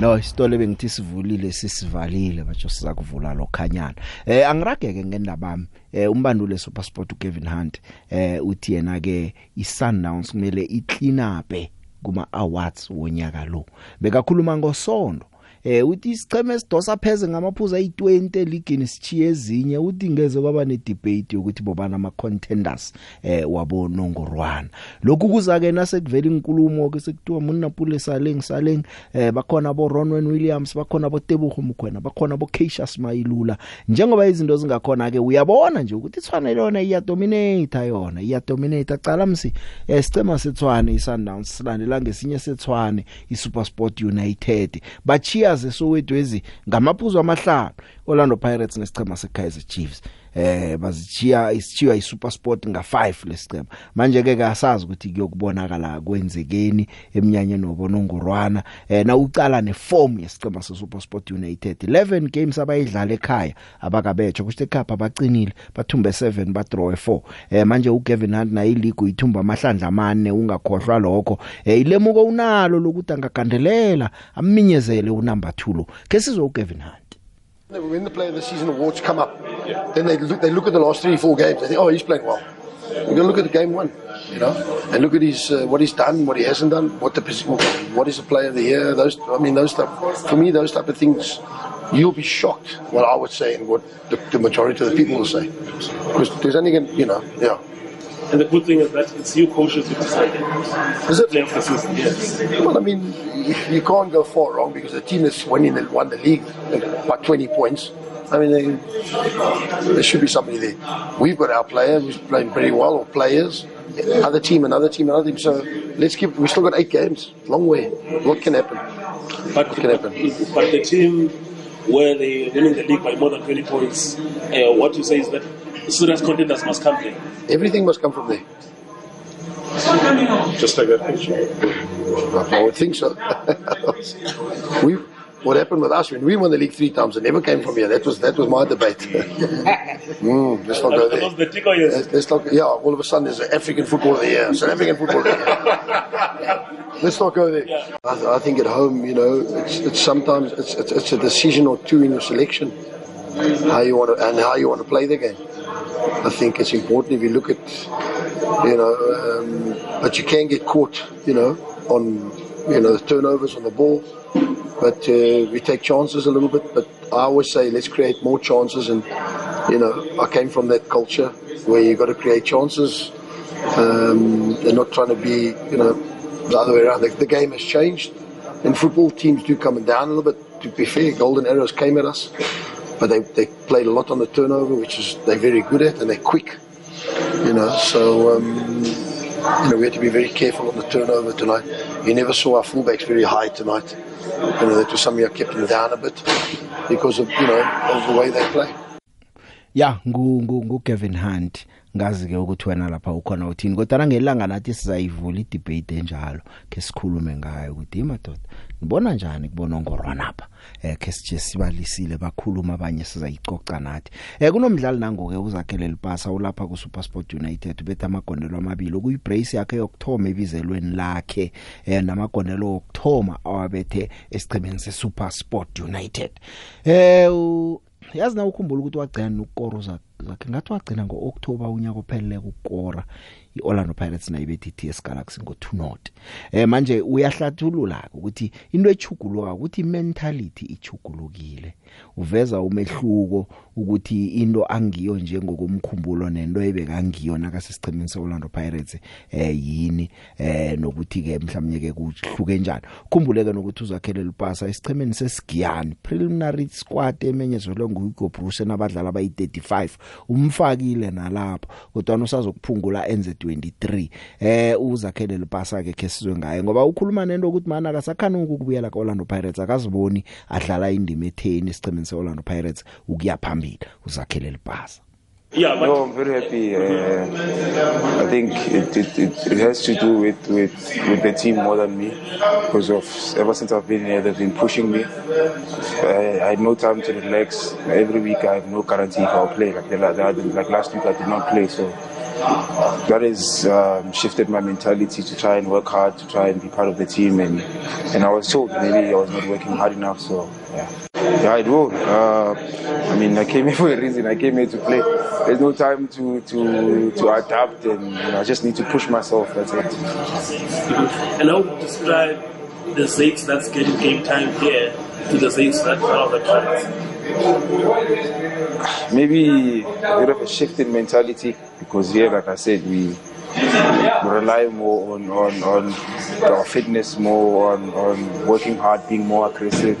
No isitole bengithi sivulile sisivalile batsho siza kuvula lokhanyana eh angirageke ngendaba bami eh umbandule supersport uKevin Hunt eh uthi yena ke iSundowns kumele iclean up kuma awards wonyaka lo. Bekakhuluma ngosondo. Eh uthi isicheme esidosa pheze ngamaphuzu ayi20 eligini sichiye ezinye uthi ngeze kwaba ne debate yokuthi bobana ama contenders eh wabo nongorwana lokhu kuza ke nasekuvela inkulumo ke sekuthiwa munapule saleng saleng eh bakhona bo Ronwen Williams bakhona bo Tebugo Mukhwena bakhona bo Keisha Smailula. Njengoba izinto zingakhona ke uyabona nje ukuthi ithwana yona iya dominate yona iya dominate acala msi eh sicema sethwane iSundowns silandela ngesinye sethwane iSuperSport United. Bachiya zesowetwezi ngamaphuzu amahlanu Orlando Pirates nesichema seKaizer Chiefs. Eh bazichiya isichiwa iSuperSport nga5 lesicema manje ke kasazi ukuthi kuyokubonakala kwenzekeni eminyanyeni wobonongorwana eh na ucala neform yesicema seSuperSport United. 11 games abayidlala ekhaya abakabetsho kusho ekhapha abacinile bathumbe 7 ba draw 4 eh manje uKevin Hunt na ileague uyithumba amahlandla amane ungakhohlwa lokho. Eh ilemuko unalo lokuthi angagandelela aminyezele unumber 2 lo. Ke sizwe uKevin Hunt. When the player of the season awards come up, then they look, they look at the last three, four games. They think, oh, he's playing well. You're going to look at the game one, you know, and look at his uh, what he's done, what he hasn't done, what the what is the player of the year. Those, I mean, those stuff. For me, those type of things, you'll be shocked what I would say and what the, the majority of the people will say, because there's only, gonna, you know, yeah. And the good thing is that it's you coaches who decide. Is it? Play of the season, yes. Well, I mean, you can't go far wrong because the team that's winning the, won the league by 20 points. I mean, they, there should be somebody there. We've got our player who's playing very well, or players. Other team, another team, another team. So let's keep. We still got eight games. Long way. What can happen? But, what can happen? But the team where they winning the league by more than 20 points, uh, what you say is that serious contenders must come there. Everything must come from there. Just like that picture. I would think so. we what happened with us when we won the league three times, it never came from here. That was that was my debate. mm, let's not go there. Let's, let's not, yeah, all of a sudden there's an African football of the year, South African football of the year. Let's not go there. I, I think at home, you know, it's, it's sometimes it's, it's, it's a decision or two in your selection, how you want to and how you want to play the game. I think it's important if you look at, you know, um, but you can get caught, you know, on you know the turnovers on the ball. But uh, we take chances a little bit. But I always say let's create more chances, and you know, I came from that culture where you got to create chances um, and not trying to be, you know, the other way around. The, the game has changed. In football, teams do come down a little bit. To be fair, golden arrows came at us, but they, they played a lot on the turnover, which is they're very good at, and they're quick. You know, so um, you know we had to be very careful on the turnover tonight. You never saw our fullbacks very high tonight. You know, that was something I kept them down a bit because of you know of the way they play. ya ngu ngu ngu Kevin Hunt ngazi ke ukuthi wena lapha ukhona uthini kodwa ngelanga nathi sizayivula idebate enjalo ke sikhulume ngayo ukuthi imadoda nibona njani kubona ngorwana lapha eh ke sije sibalisile bakhuluma abanye sizayicoca nathi. Eh kunomdlali nango ke uzakhele lipasa ulapha ku SuperSport United betha amagondelo amabili. Kuyibrace yakhe yokthoma ebizelweni lakhe eh namagondelo okthoma awabethe esichemeni seSuperSport United. Eh u- yazi na ukhumbula ukuthi wagcina nokoro zakhe ngathi wagcina ngoOctober unyaka ophelele ukukora iOrlando Pirates nayibethi TS Galaxy ngo2 not. Eh manje uyahlathulula ukuthi into echuguluka ukuthi mentality ichugulukile. Uveza umehluko ukuthi into angiyo nje ngokumkhumbulo nento ebekangiyo nakasesichimini seOrlando Pirates eh yini eh nokuthi ke mhlawumnye ke kuhluke njani. Khumbuleke nokuthi uzakhele lipasa esichimeni sesigiyani preliminary squad emenyezelwe nguHugo Bruce nabadlali abayi35 umfakile nalapho kodwa usazokuphungula enze 23 eh uzakhele lipasa ke kesizwe ngaye ngoba ukhuluma nento ukuthi mana akasakhani ukubuyela kaOrlando Pirates akaziboni adlala indima etheni esichimeni seOrlando Pirates ukuya phambili. Uzakhele lipasa Yeah, but No, I'm very happy. Uh, I think it, it, it, it has to do with, with, with the team more than me because of ever since I've been here, they've been pushing me. I, I had no time to relax. Every week, I have no guarantee if I'll play. Like, the, the, like last week, I did not play. So that has um, shifted my mentality to try and work hard, to try and be part of the team. And, and I was told maybe I was not working hard enough. So, yeah. Yeah, it will. Uh, I mean, I came here for a reason. I came here to play. There's no time to to, to adapt, and you know, I just need to push myself. That's it. and how would you describe the Zakes that's getting game time here to the Zakes that are the Pirates? Maybe a bit of a shift in mentality because here, like I said, we we rely more on, on, on our fitness, more on, on working hard, being more aggressive,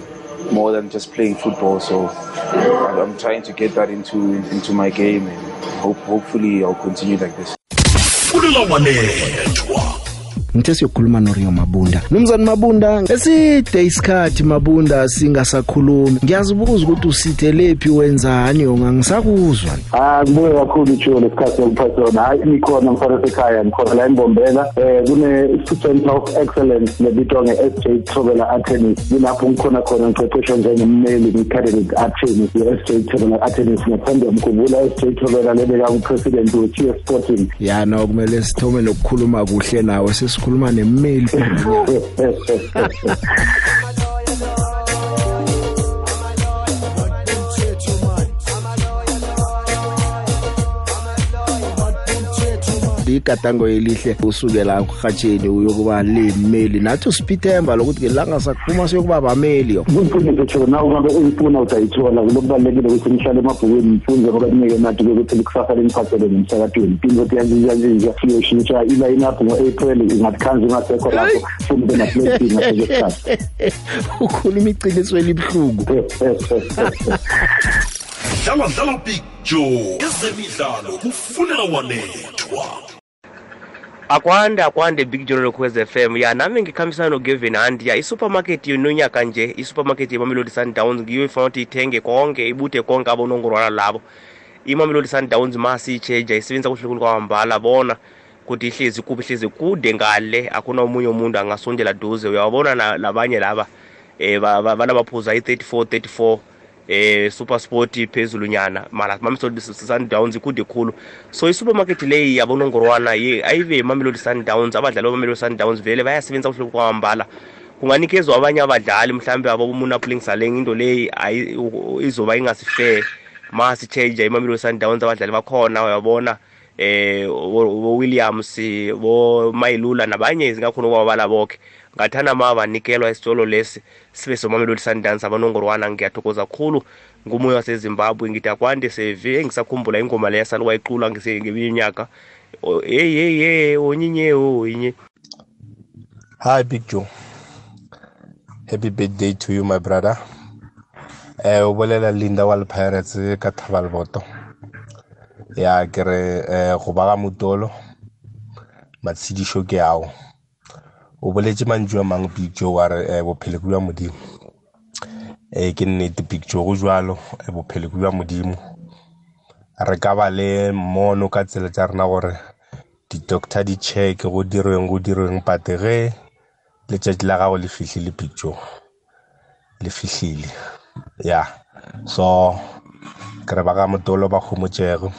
more than just playing football. So I'm trying to get that into into my game, and hope, hopefully I'll continue like this. Fulela wanethwa ngithe siyokhuluma noRio Mabunda. Nomzana Mabunda eside isikhathi Mabunda singasakhulumi ngiyazibuza ukuthi usithe lephi wenzani? Ongangisakuzwa Ah kubuye kakhulu itsho lesikhathi engiphathe yona. Hayi nikhona mfana sekhaya ngikhona la embombela. Eh kune center of excellence lebitwa nge-SJ Thobela Athenis kulapho ngikhona khona ngiqeqeshwa njengemmeli kwi-academic Athenis ye-SJ Thobela Athenis ngaphambi mkhumbula SJ Thobela lebeka upresident we-TS Sporting yana kumele sithome nokukhuluma kuhle nawe sesikhuluma nemmeli igadango elihle usukela kuhatsheni uyokuba lemeli nathi usipithemba lokuthi ngelanga sakuphuma siyokuba bameli yo. Kumfundisi tsho na ungabe uyifuna uzayithola kulokubalulekile ukuthi nihlale emabhukwini nifunde ngoba kunike nathi ukuthi likusasa leniphathele ngomsakatweni into ukuthi yanzinjanzinja siyoshintsha iline-up ngo-april ingatikhanzi ungasekho lapho funde naplesini ngasekesikhathi ukhuluma iqiniso elibuhlungu dlala dlala picture ezemidlalo kufunela wanethwa. Akwande akwande big joe lokhwez FM ya nami ngikhambisana nogevin hunt ya isupermarket yononyaka nje isupermarket yemamelodi sundowns ngiyo ifuna ukuthi ithenge konke ibuthe konke abonongorwana labo. Imamelodi sundowns masiyitsheja isebenza kuhle khulu kwamambala. Bona ukuthi ihlezi kubi ihlezi kude ngale. Akuna omunye umuntu angasondela duze. Uyawabona na- labanye laba eh ba- ba- banabaphuzu ayi-34 34 eh supersport phezulu nyana. Mara mamelodi sundowns ikude khulu. So isupermarket leyi yabonongorwana ye ayive mamelodi sundowns abadlali bamamelodi sundowns vele bayasebenza kuhle kwamambala. Kunganikezwa abanye abadlali mhlawumbe abomuna saleng into leyi ayi- u- izoba ingasifair ma sichange imamelodi sundowns abadlali bakhona uyabona eh bo-williams bo-mayilula nabanye zingakhona ukwabala bonke ngathanda ma banikelwa isitolo lesi sibe somamelodi sundowns abanongorwana ngiyathokoza khulu ngumoya wasezimbabwe ngithi akwande seve engisakhumbula ingoma leya sani wayiqula ngeminyaka hey hey hey onyinye oyinye Hi, Big Joe. Happy birthday to you, my brother. Eh, o bolela Linda Wal Pirates ka Thabalboto. Ya ke re eh go ba ga motolo. Matshidisho ke ao. O boletse mantswe a mang Big Joe wa re eh bophele ke bja modimo. Eh ke nnete Big Joe go jwalo eh bophele ke bja modimo. Re ka ba le mono ka tsela tsa rena gore di-doctor di check go dirweng go dirweng pate ge letšatši la gago le fihlile picture le fihlile ya so ke re ba ka motolo ba kgomotšego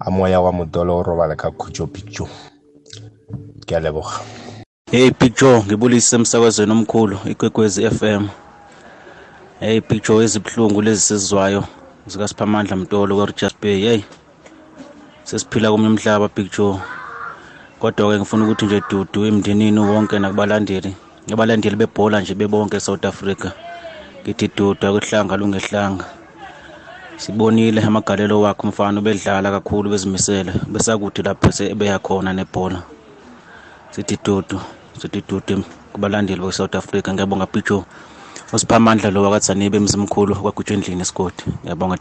a moya wa motolo o robale ka khutšo picture ke a leboga Hey Picture ngibulise emsakazweni omkhulu ikwekwezi FM. Hey Picture ezibhlungu lezi sizwayo zikaSiphamandla Mtolo weRichards Bay. Hey. Sesiphila komnye umhlaba Picture. Kodwa ke ngifuna ukuthi nje dudu emndenini wonke nakubalandeli. Abalandeli bebhola nje bebonke South Africa. Ngithi dudu akuhlanga lungehlanga. Sibonile amagalelo wakhe umfana bedlala kakhulu bezimisele besakuthi lapho sebeya khona nebhola. sithi dudu sithi dudu kubalandeli be-south africa. Ngiyabonga picho. Usiphamandla lo wakathanibe emzimkhulu kwagutshwa endlini esigodi ngiyabonga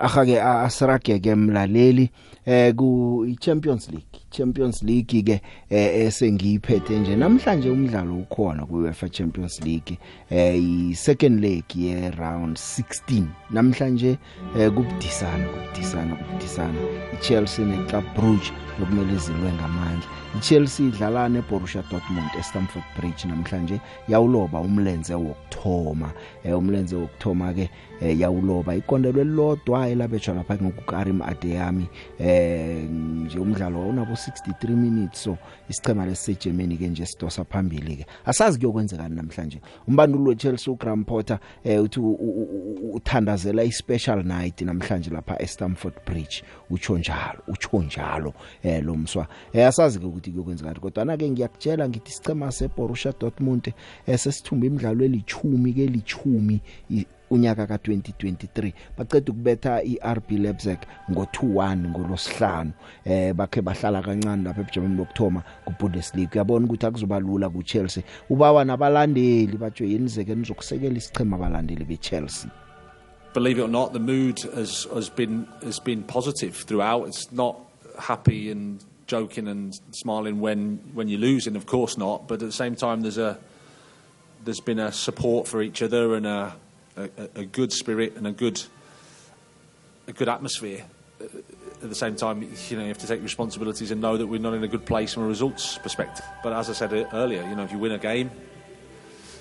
tapini ahake asirageke mlaleli eh ku Champions League. Champions League ke eh esengiyiphethe nje. Namhlanje umdlalo ukhona ku UEFA Champions League eh i second leg ye round 16 namhlanje eh kubudisana kubudisana kubudisana. iChelsea neClub Brugge lokumele zilwe ngamandla. iChelsea idlala neBorussia Dortmund eStamford Bridge. Namhlanje yawuloba umlenze wokthoma eh umlenze wokthoma ke eh, yawuloba. Iqondelwe lodwa elabetshwa lapha ngokukarim adeyami eh nje umdlalo unabo 63 minutes. So isichema lesisegermany ke nje sidosa phambili ke. Asazi kuyokwenzekani namhlanje. Umbanduli weChelsea uGraham Potter eh uthi u- u- u- uthandazela ispecial night namhlanje lapha eStamford Bridge. Utsho njalo utsho njalo eh lo mswa. Eh asazi ke ukuthi kuyokwenzekani kodwa na ke ngiyakutshela ngithi isichema seBorussia Dortmund esesithumba imidlalo elichumi ke lichumi i- unyaka ka2023 baqeda ukubetha iRB Leipzig ngo2-1 ngolosihlanu eh bakhe bahlala kancane lapha ebujameni bokthoma kuBundesliga uyabona ukuthi akuzoba lula kuChelsea ubawa nabalandeli batsho yenizeke nizokusekela isichema abalandeli beChelsea believe it or not, the mood has, has been has been positive throughout. It's not happy and joking and smiling when, when you're losing, of course not. But at the same time, there's a there's been a support for each other and a a, a good spirit and a good a good atmosphere. Uh, At the same time, you know, you have to take responsibilities and know that we're not in a good place from a results perspective. But as I said e- earlier, you know, if you win a game,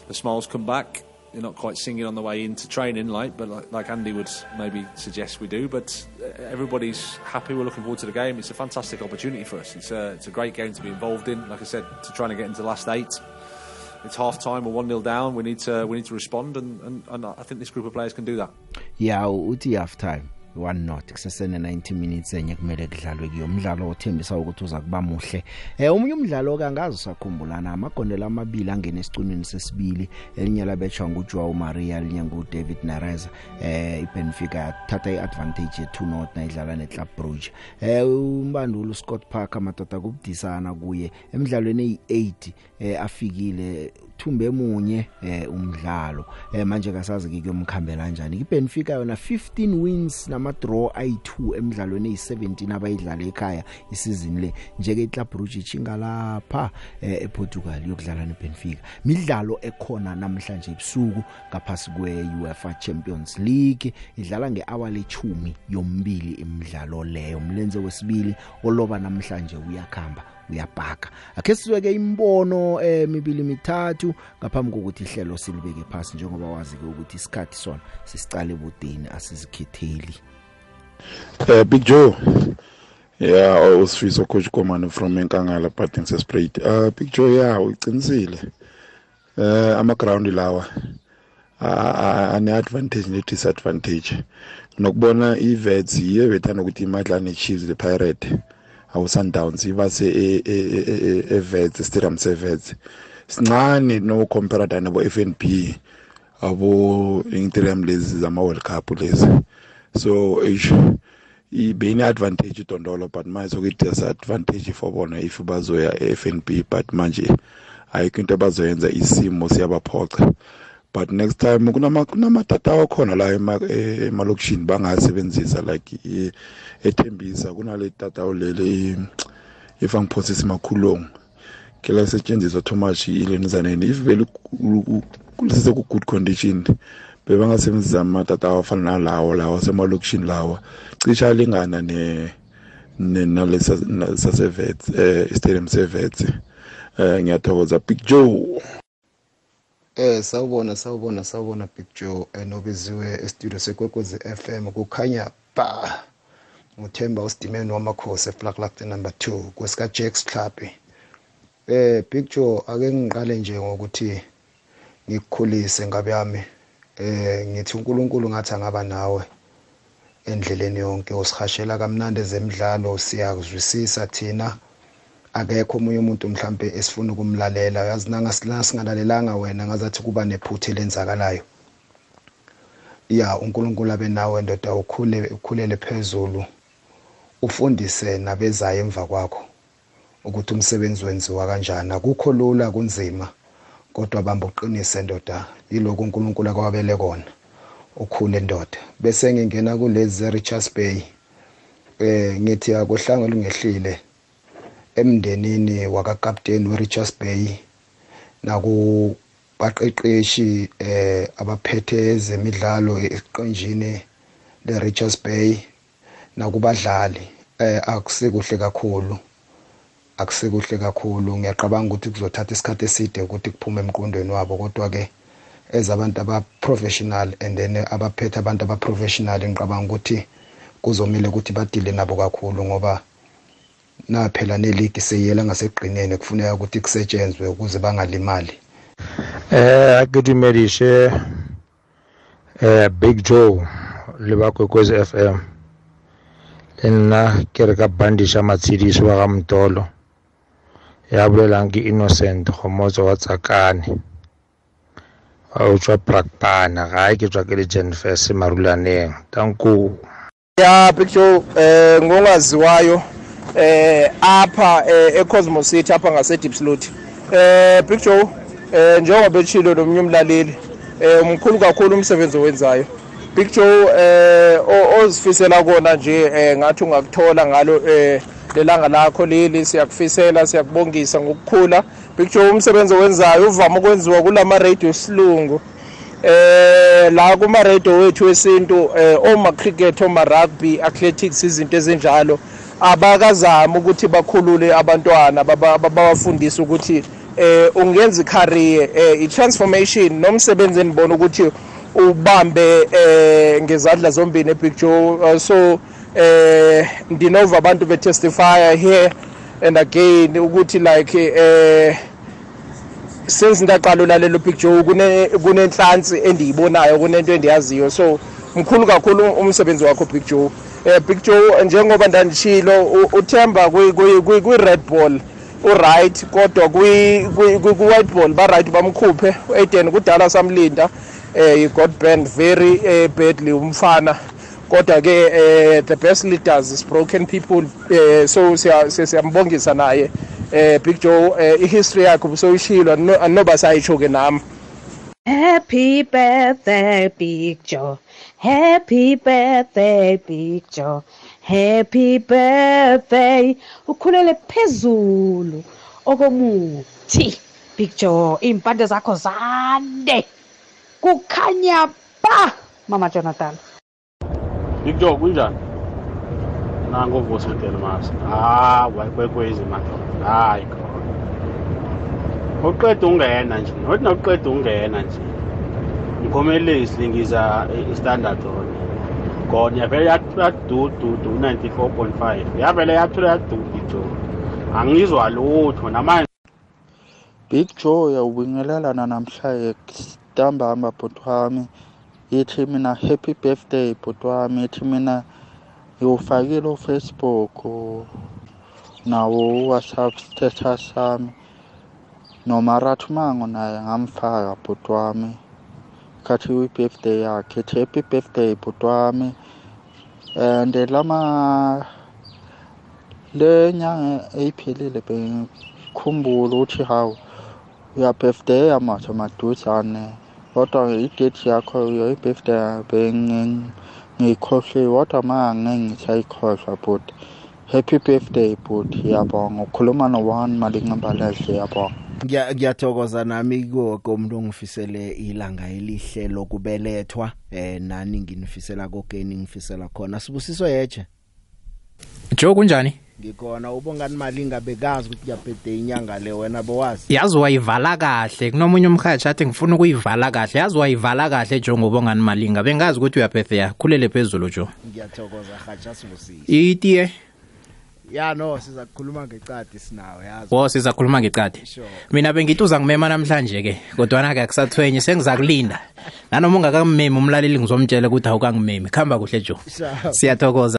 the smiles come back. You're not quite singing on the way into training, like, but like, like Andy would maybe suggest we do. But uh, everybody's happy. We're looking forward to the game. It's a fantastic opportunity for us. It's a, it's a great game to be involved in. Like I said, to trying to get into the last eight. It's half time. We're one 0 down. We need to we need to respond, and, and, and I think this group of players can do that. ya uthi half time one not. Kusesene 90 minutes enye kumele kudlalwe kuyo umdlalo othembisa ukuthi uza kuba muhle. Eh omunye umdlalo kangazi sakhumbulana amagondela amabili angena esicunini sesibili. Elinye labetshwa nguJoao Maria elinye nguDavid Neres. Eh iBenfica yathatha iadvantage ye2 not nayidlala neClub Brugge. Eh umbandulu Scott Parker madoda kubudisana kuye. Emidlalweni eyi8 eh afikile thumbe emunye eh umdlalo. Eh manje kasazi ke kuyomkhambela kanjani. iBenfica yona 15 wins nama draw ayi2 emidlalweni eyi17 abayidlala ekhaya isizini le. Nje ke iClub Brugge ichinga lapha eh, ePortugal yokudlala neBenfica. Midlalo ekhona namhlanje ebusuku ngaphasi kweUEFA Champions League. Idlala ngehour le10 yombili imidlalo leyo. Umlenze wesibili oloba namhlanje uyakhamba. Uyabhaka akhe sizweke imbono emibili mithathu ngaphambi kokuthi ihlelo silibeke phasi njengoba wazi ke ukuthi isikhathi sona sisicala ebudeni asizikhetheli Uh, Big Joe. Yeah, usifiso coach Komane from Enkangala but ngisesprayed. Uh Big Joe yeah, uqinisile. Uh ama ground lawa ane advantage ne disadvantage. Nokubona iVets yiye bethana ukuthi imadlane Chiefs le Pirate awu Sundowns ibase eVets stadium seVets. Sincane no compare dana bo FNB abo interim lezi zama World Cup lezi. so ibene advantage idondolo but manje sokuthi disadvantage for bona if bazoya e-FNB but manje ayikho into abazoyenza isimo siyabaphoxa but next time kunama kunamatatawa khona la emalokishini bangasebenzisa like ethembisa. Kunale tatawu lele if angiphosisa makhulong ke la setshenziswa too much ilenizaneni. If vele kulisise ku good condition bebangasebenzisa amatatawu afana nalawo lawo asemalokishini lawa cishe alingana ne nalesa sasevets eh stadium sevets eh ngiyathokoza. Big joe. Eh sawubona sawubona sawubona Big Joe enobiziwe e-studio sekwekwezi FM kukhanya ba uthemba usidimeni wamakhosi eFlaglagte number 2 kwesika Jacks Club eh Big Joe ake ngiqale nje ngokuthi ngikukhulise ngabe yami. Eh ngithi uNkulunkulu ngathi angaba nawe endleleni yonke usihashela kamnandi ezemidlalo siyakuzwisisa thina. Akekho omunye umuntu mhlambe esifuna ukumlalela. Yazi nanga singalalelanga wena ngazathi kuba nephutha elenzakalayo. Ya uNkulunkulu abe nawe ndoda ukhule ukhulele phezulu. Ufundise nabezayo emva kwakho ukuthi umsebenzi wenziwa kanjani. Akukho lula kunzima kodwa bamba uqinise ndoda. Yiloko uNkulunkulu akwabele kona. Ukhule ndoda. Bese ngingena kulezi Richards Bay eh ngithi akuhlanga lungehlile. Emndenini wakakapteni weRichards Bay naku baqeqeshi eh abaphethe ezemidlalo eqenjini leRichards Bay nakubadlali. Eh akusekuhle kakhulu akusekuhle kakhulu. Ngiyaqabanga ukuthi kuzothatha isikhathi eside ukuthi kuphume emqondweni wabo kodwa ke ezabantu aba-professional and then abaphethe abantu aba-professional ngiqabanga ukuthi kuzomele ukuthi badile nabo kakhulu ngoba naphela neligi seyiyela ngasekugqineni kufuneka ukuthi kusetshenzwe ukuze bangalimali. Eh akudumedishe eh Big Joe le ba kwekwezi FM le nna ke re ka bandisha matshediso wa ga mtolo ya bolelang ke innocent gomotso wa tsakane o tswa prakpana ga ke tswa ke le jenfes marulaneng tanku ya picture eh ngongaziwayo eh apha eCosmos City apha ngase Diepsloot eh picture eh njengoba betshilo nomnye umlaleli eh umkhulu kakhulu umsebenzi owenzayo. Picture eh ozifisela kona nje eh ngathi ungakuthola ngalo eh lelanga lakho leli. Siyakufisela siyakubongisa ngokukhula. Picture umsebenzi owenzayo uvama ukwenziwa kulama radio silungu eh la kuma radio wethu wesintu eh oma cricket oma rugby athletics izinto ezinjalo. Abakazama ukuthi bakhulule abantwana babafundise ukuthi eh ungenza icareer eh i-transformation nomsebenzi enibona ukuthi ubambe eh ngezandla zombili eBig Joe. So eh ndinova abantu betestify here and again ukuthi like eh since ndaqala ulalela Big Joe kune kunenhlansi endiyibonayo kunento endiyaziyo. So mkhulu kakhulu umsebenzi wakho Big Joe. Eh Joe njengoba ndandishilo uthemba kwi red ball uright kodwa kwi white ball ba right bamkhuphe. Eden kudala samlinda eh got banned very eh, badly umfana. Kodwa ke eh, the best leaders is broken people eh, so siyambongisa naye. Eh Big Joe eh, ihistory yakhe soyishilo anoba sayisho ke nami. Happy birthday Big Joe. Happy birthday Big Joe. Happy birthday ukhulele phezulu okomuthi. Big Joe impande zakho zande. Kukhanya ba Mama Jonathan. Big Joe kunjani? Nangu uvusa udelmas hawa ikwekwezi madoda hayi khona uqeda ungena nje nothi nawuqeda ungena nje. Ngikhomelisi ngiza i-standard zone khona yavele yadududu 94.5 yavele yathula yadudu jo angizwa lutho namanje. Big Joe uyawubingelelana namhlanje ntambama bhuti wami. Yithi mina happy birthday bhuti wami. Yithi mina ngiwufakile uFacebook nawo uWhatsApp status sami noMarath Mango naye ngamfaka bhuti wami khathi uyi-birthday yakhe ithi happy birthday bhuti wami and lama le nyanga eyiphelile bengikhumbula ukuthi hawu uya birthday amatha maduzane kodwa i-date yakho i-birthday bengiyikhohliwe kodwa manga ngisayikhohlwa bhuti happy birthday bhuti yabonga ukhuluma no-one malingcebalehle yabonga Ngiya- ngiyathokoza nami konke umuntu ongifisele ilanga elihle lokubelethwa. Eh nani nginifisela kokeni ngifisela khona? Sibusiso yeje Jo kunjani? ngikhona. Ubongani mali ingabekazi ukuthi kuyabhede inyanga le wena bowazi? Yazi wayivala kahle. Kunomunye umhathi athi ngifuna ukuyivala kahle. Yazi wayivala kahle Jo ngobongani malinga bengazi ukuthi uyabhethya khulele phezulu Jo. Ngiyathokoza hatsha sibusise itiye? Ya no siza kukhuluma ngecadi sinawe yazi. Wo sizakhuluma ngecadi Sure. mina bengithi uza ngimema namhlanje ke kodwana ke akusathwenye sengizakulinda. Nanoma ungakammemi umlaleli ngizomtshela ukuthi awukangimemi. Khamba kuhle Jo Sure. siyathokoza.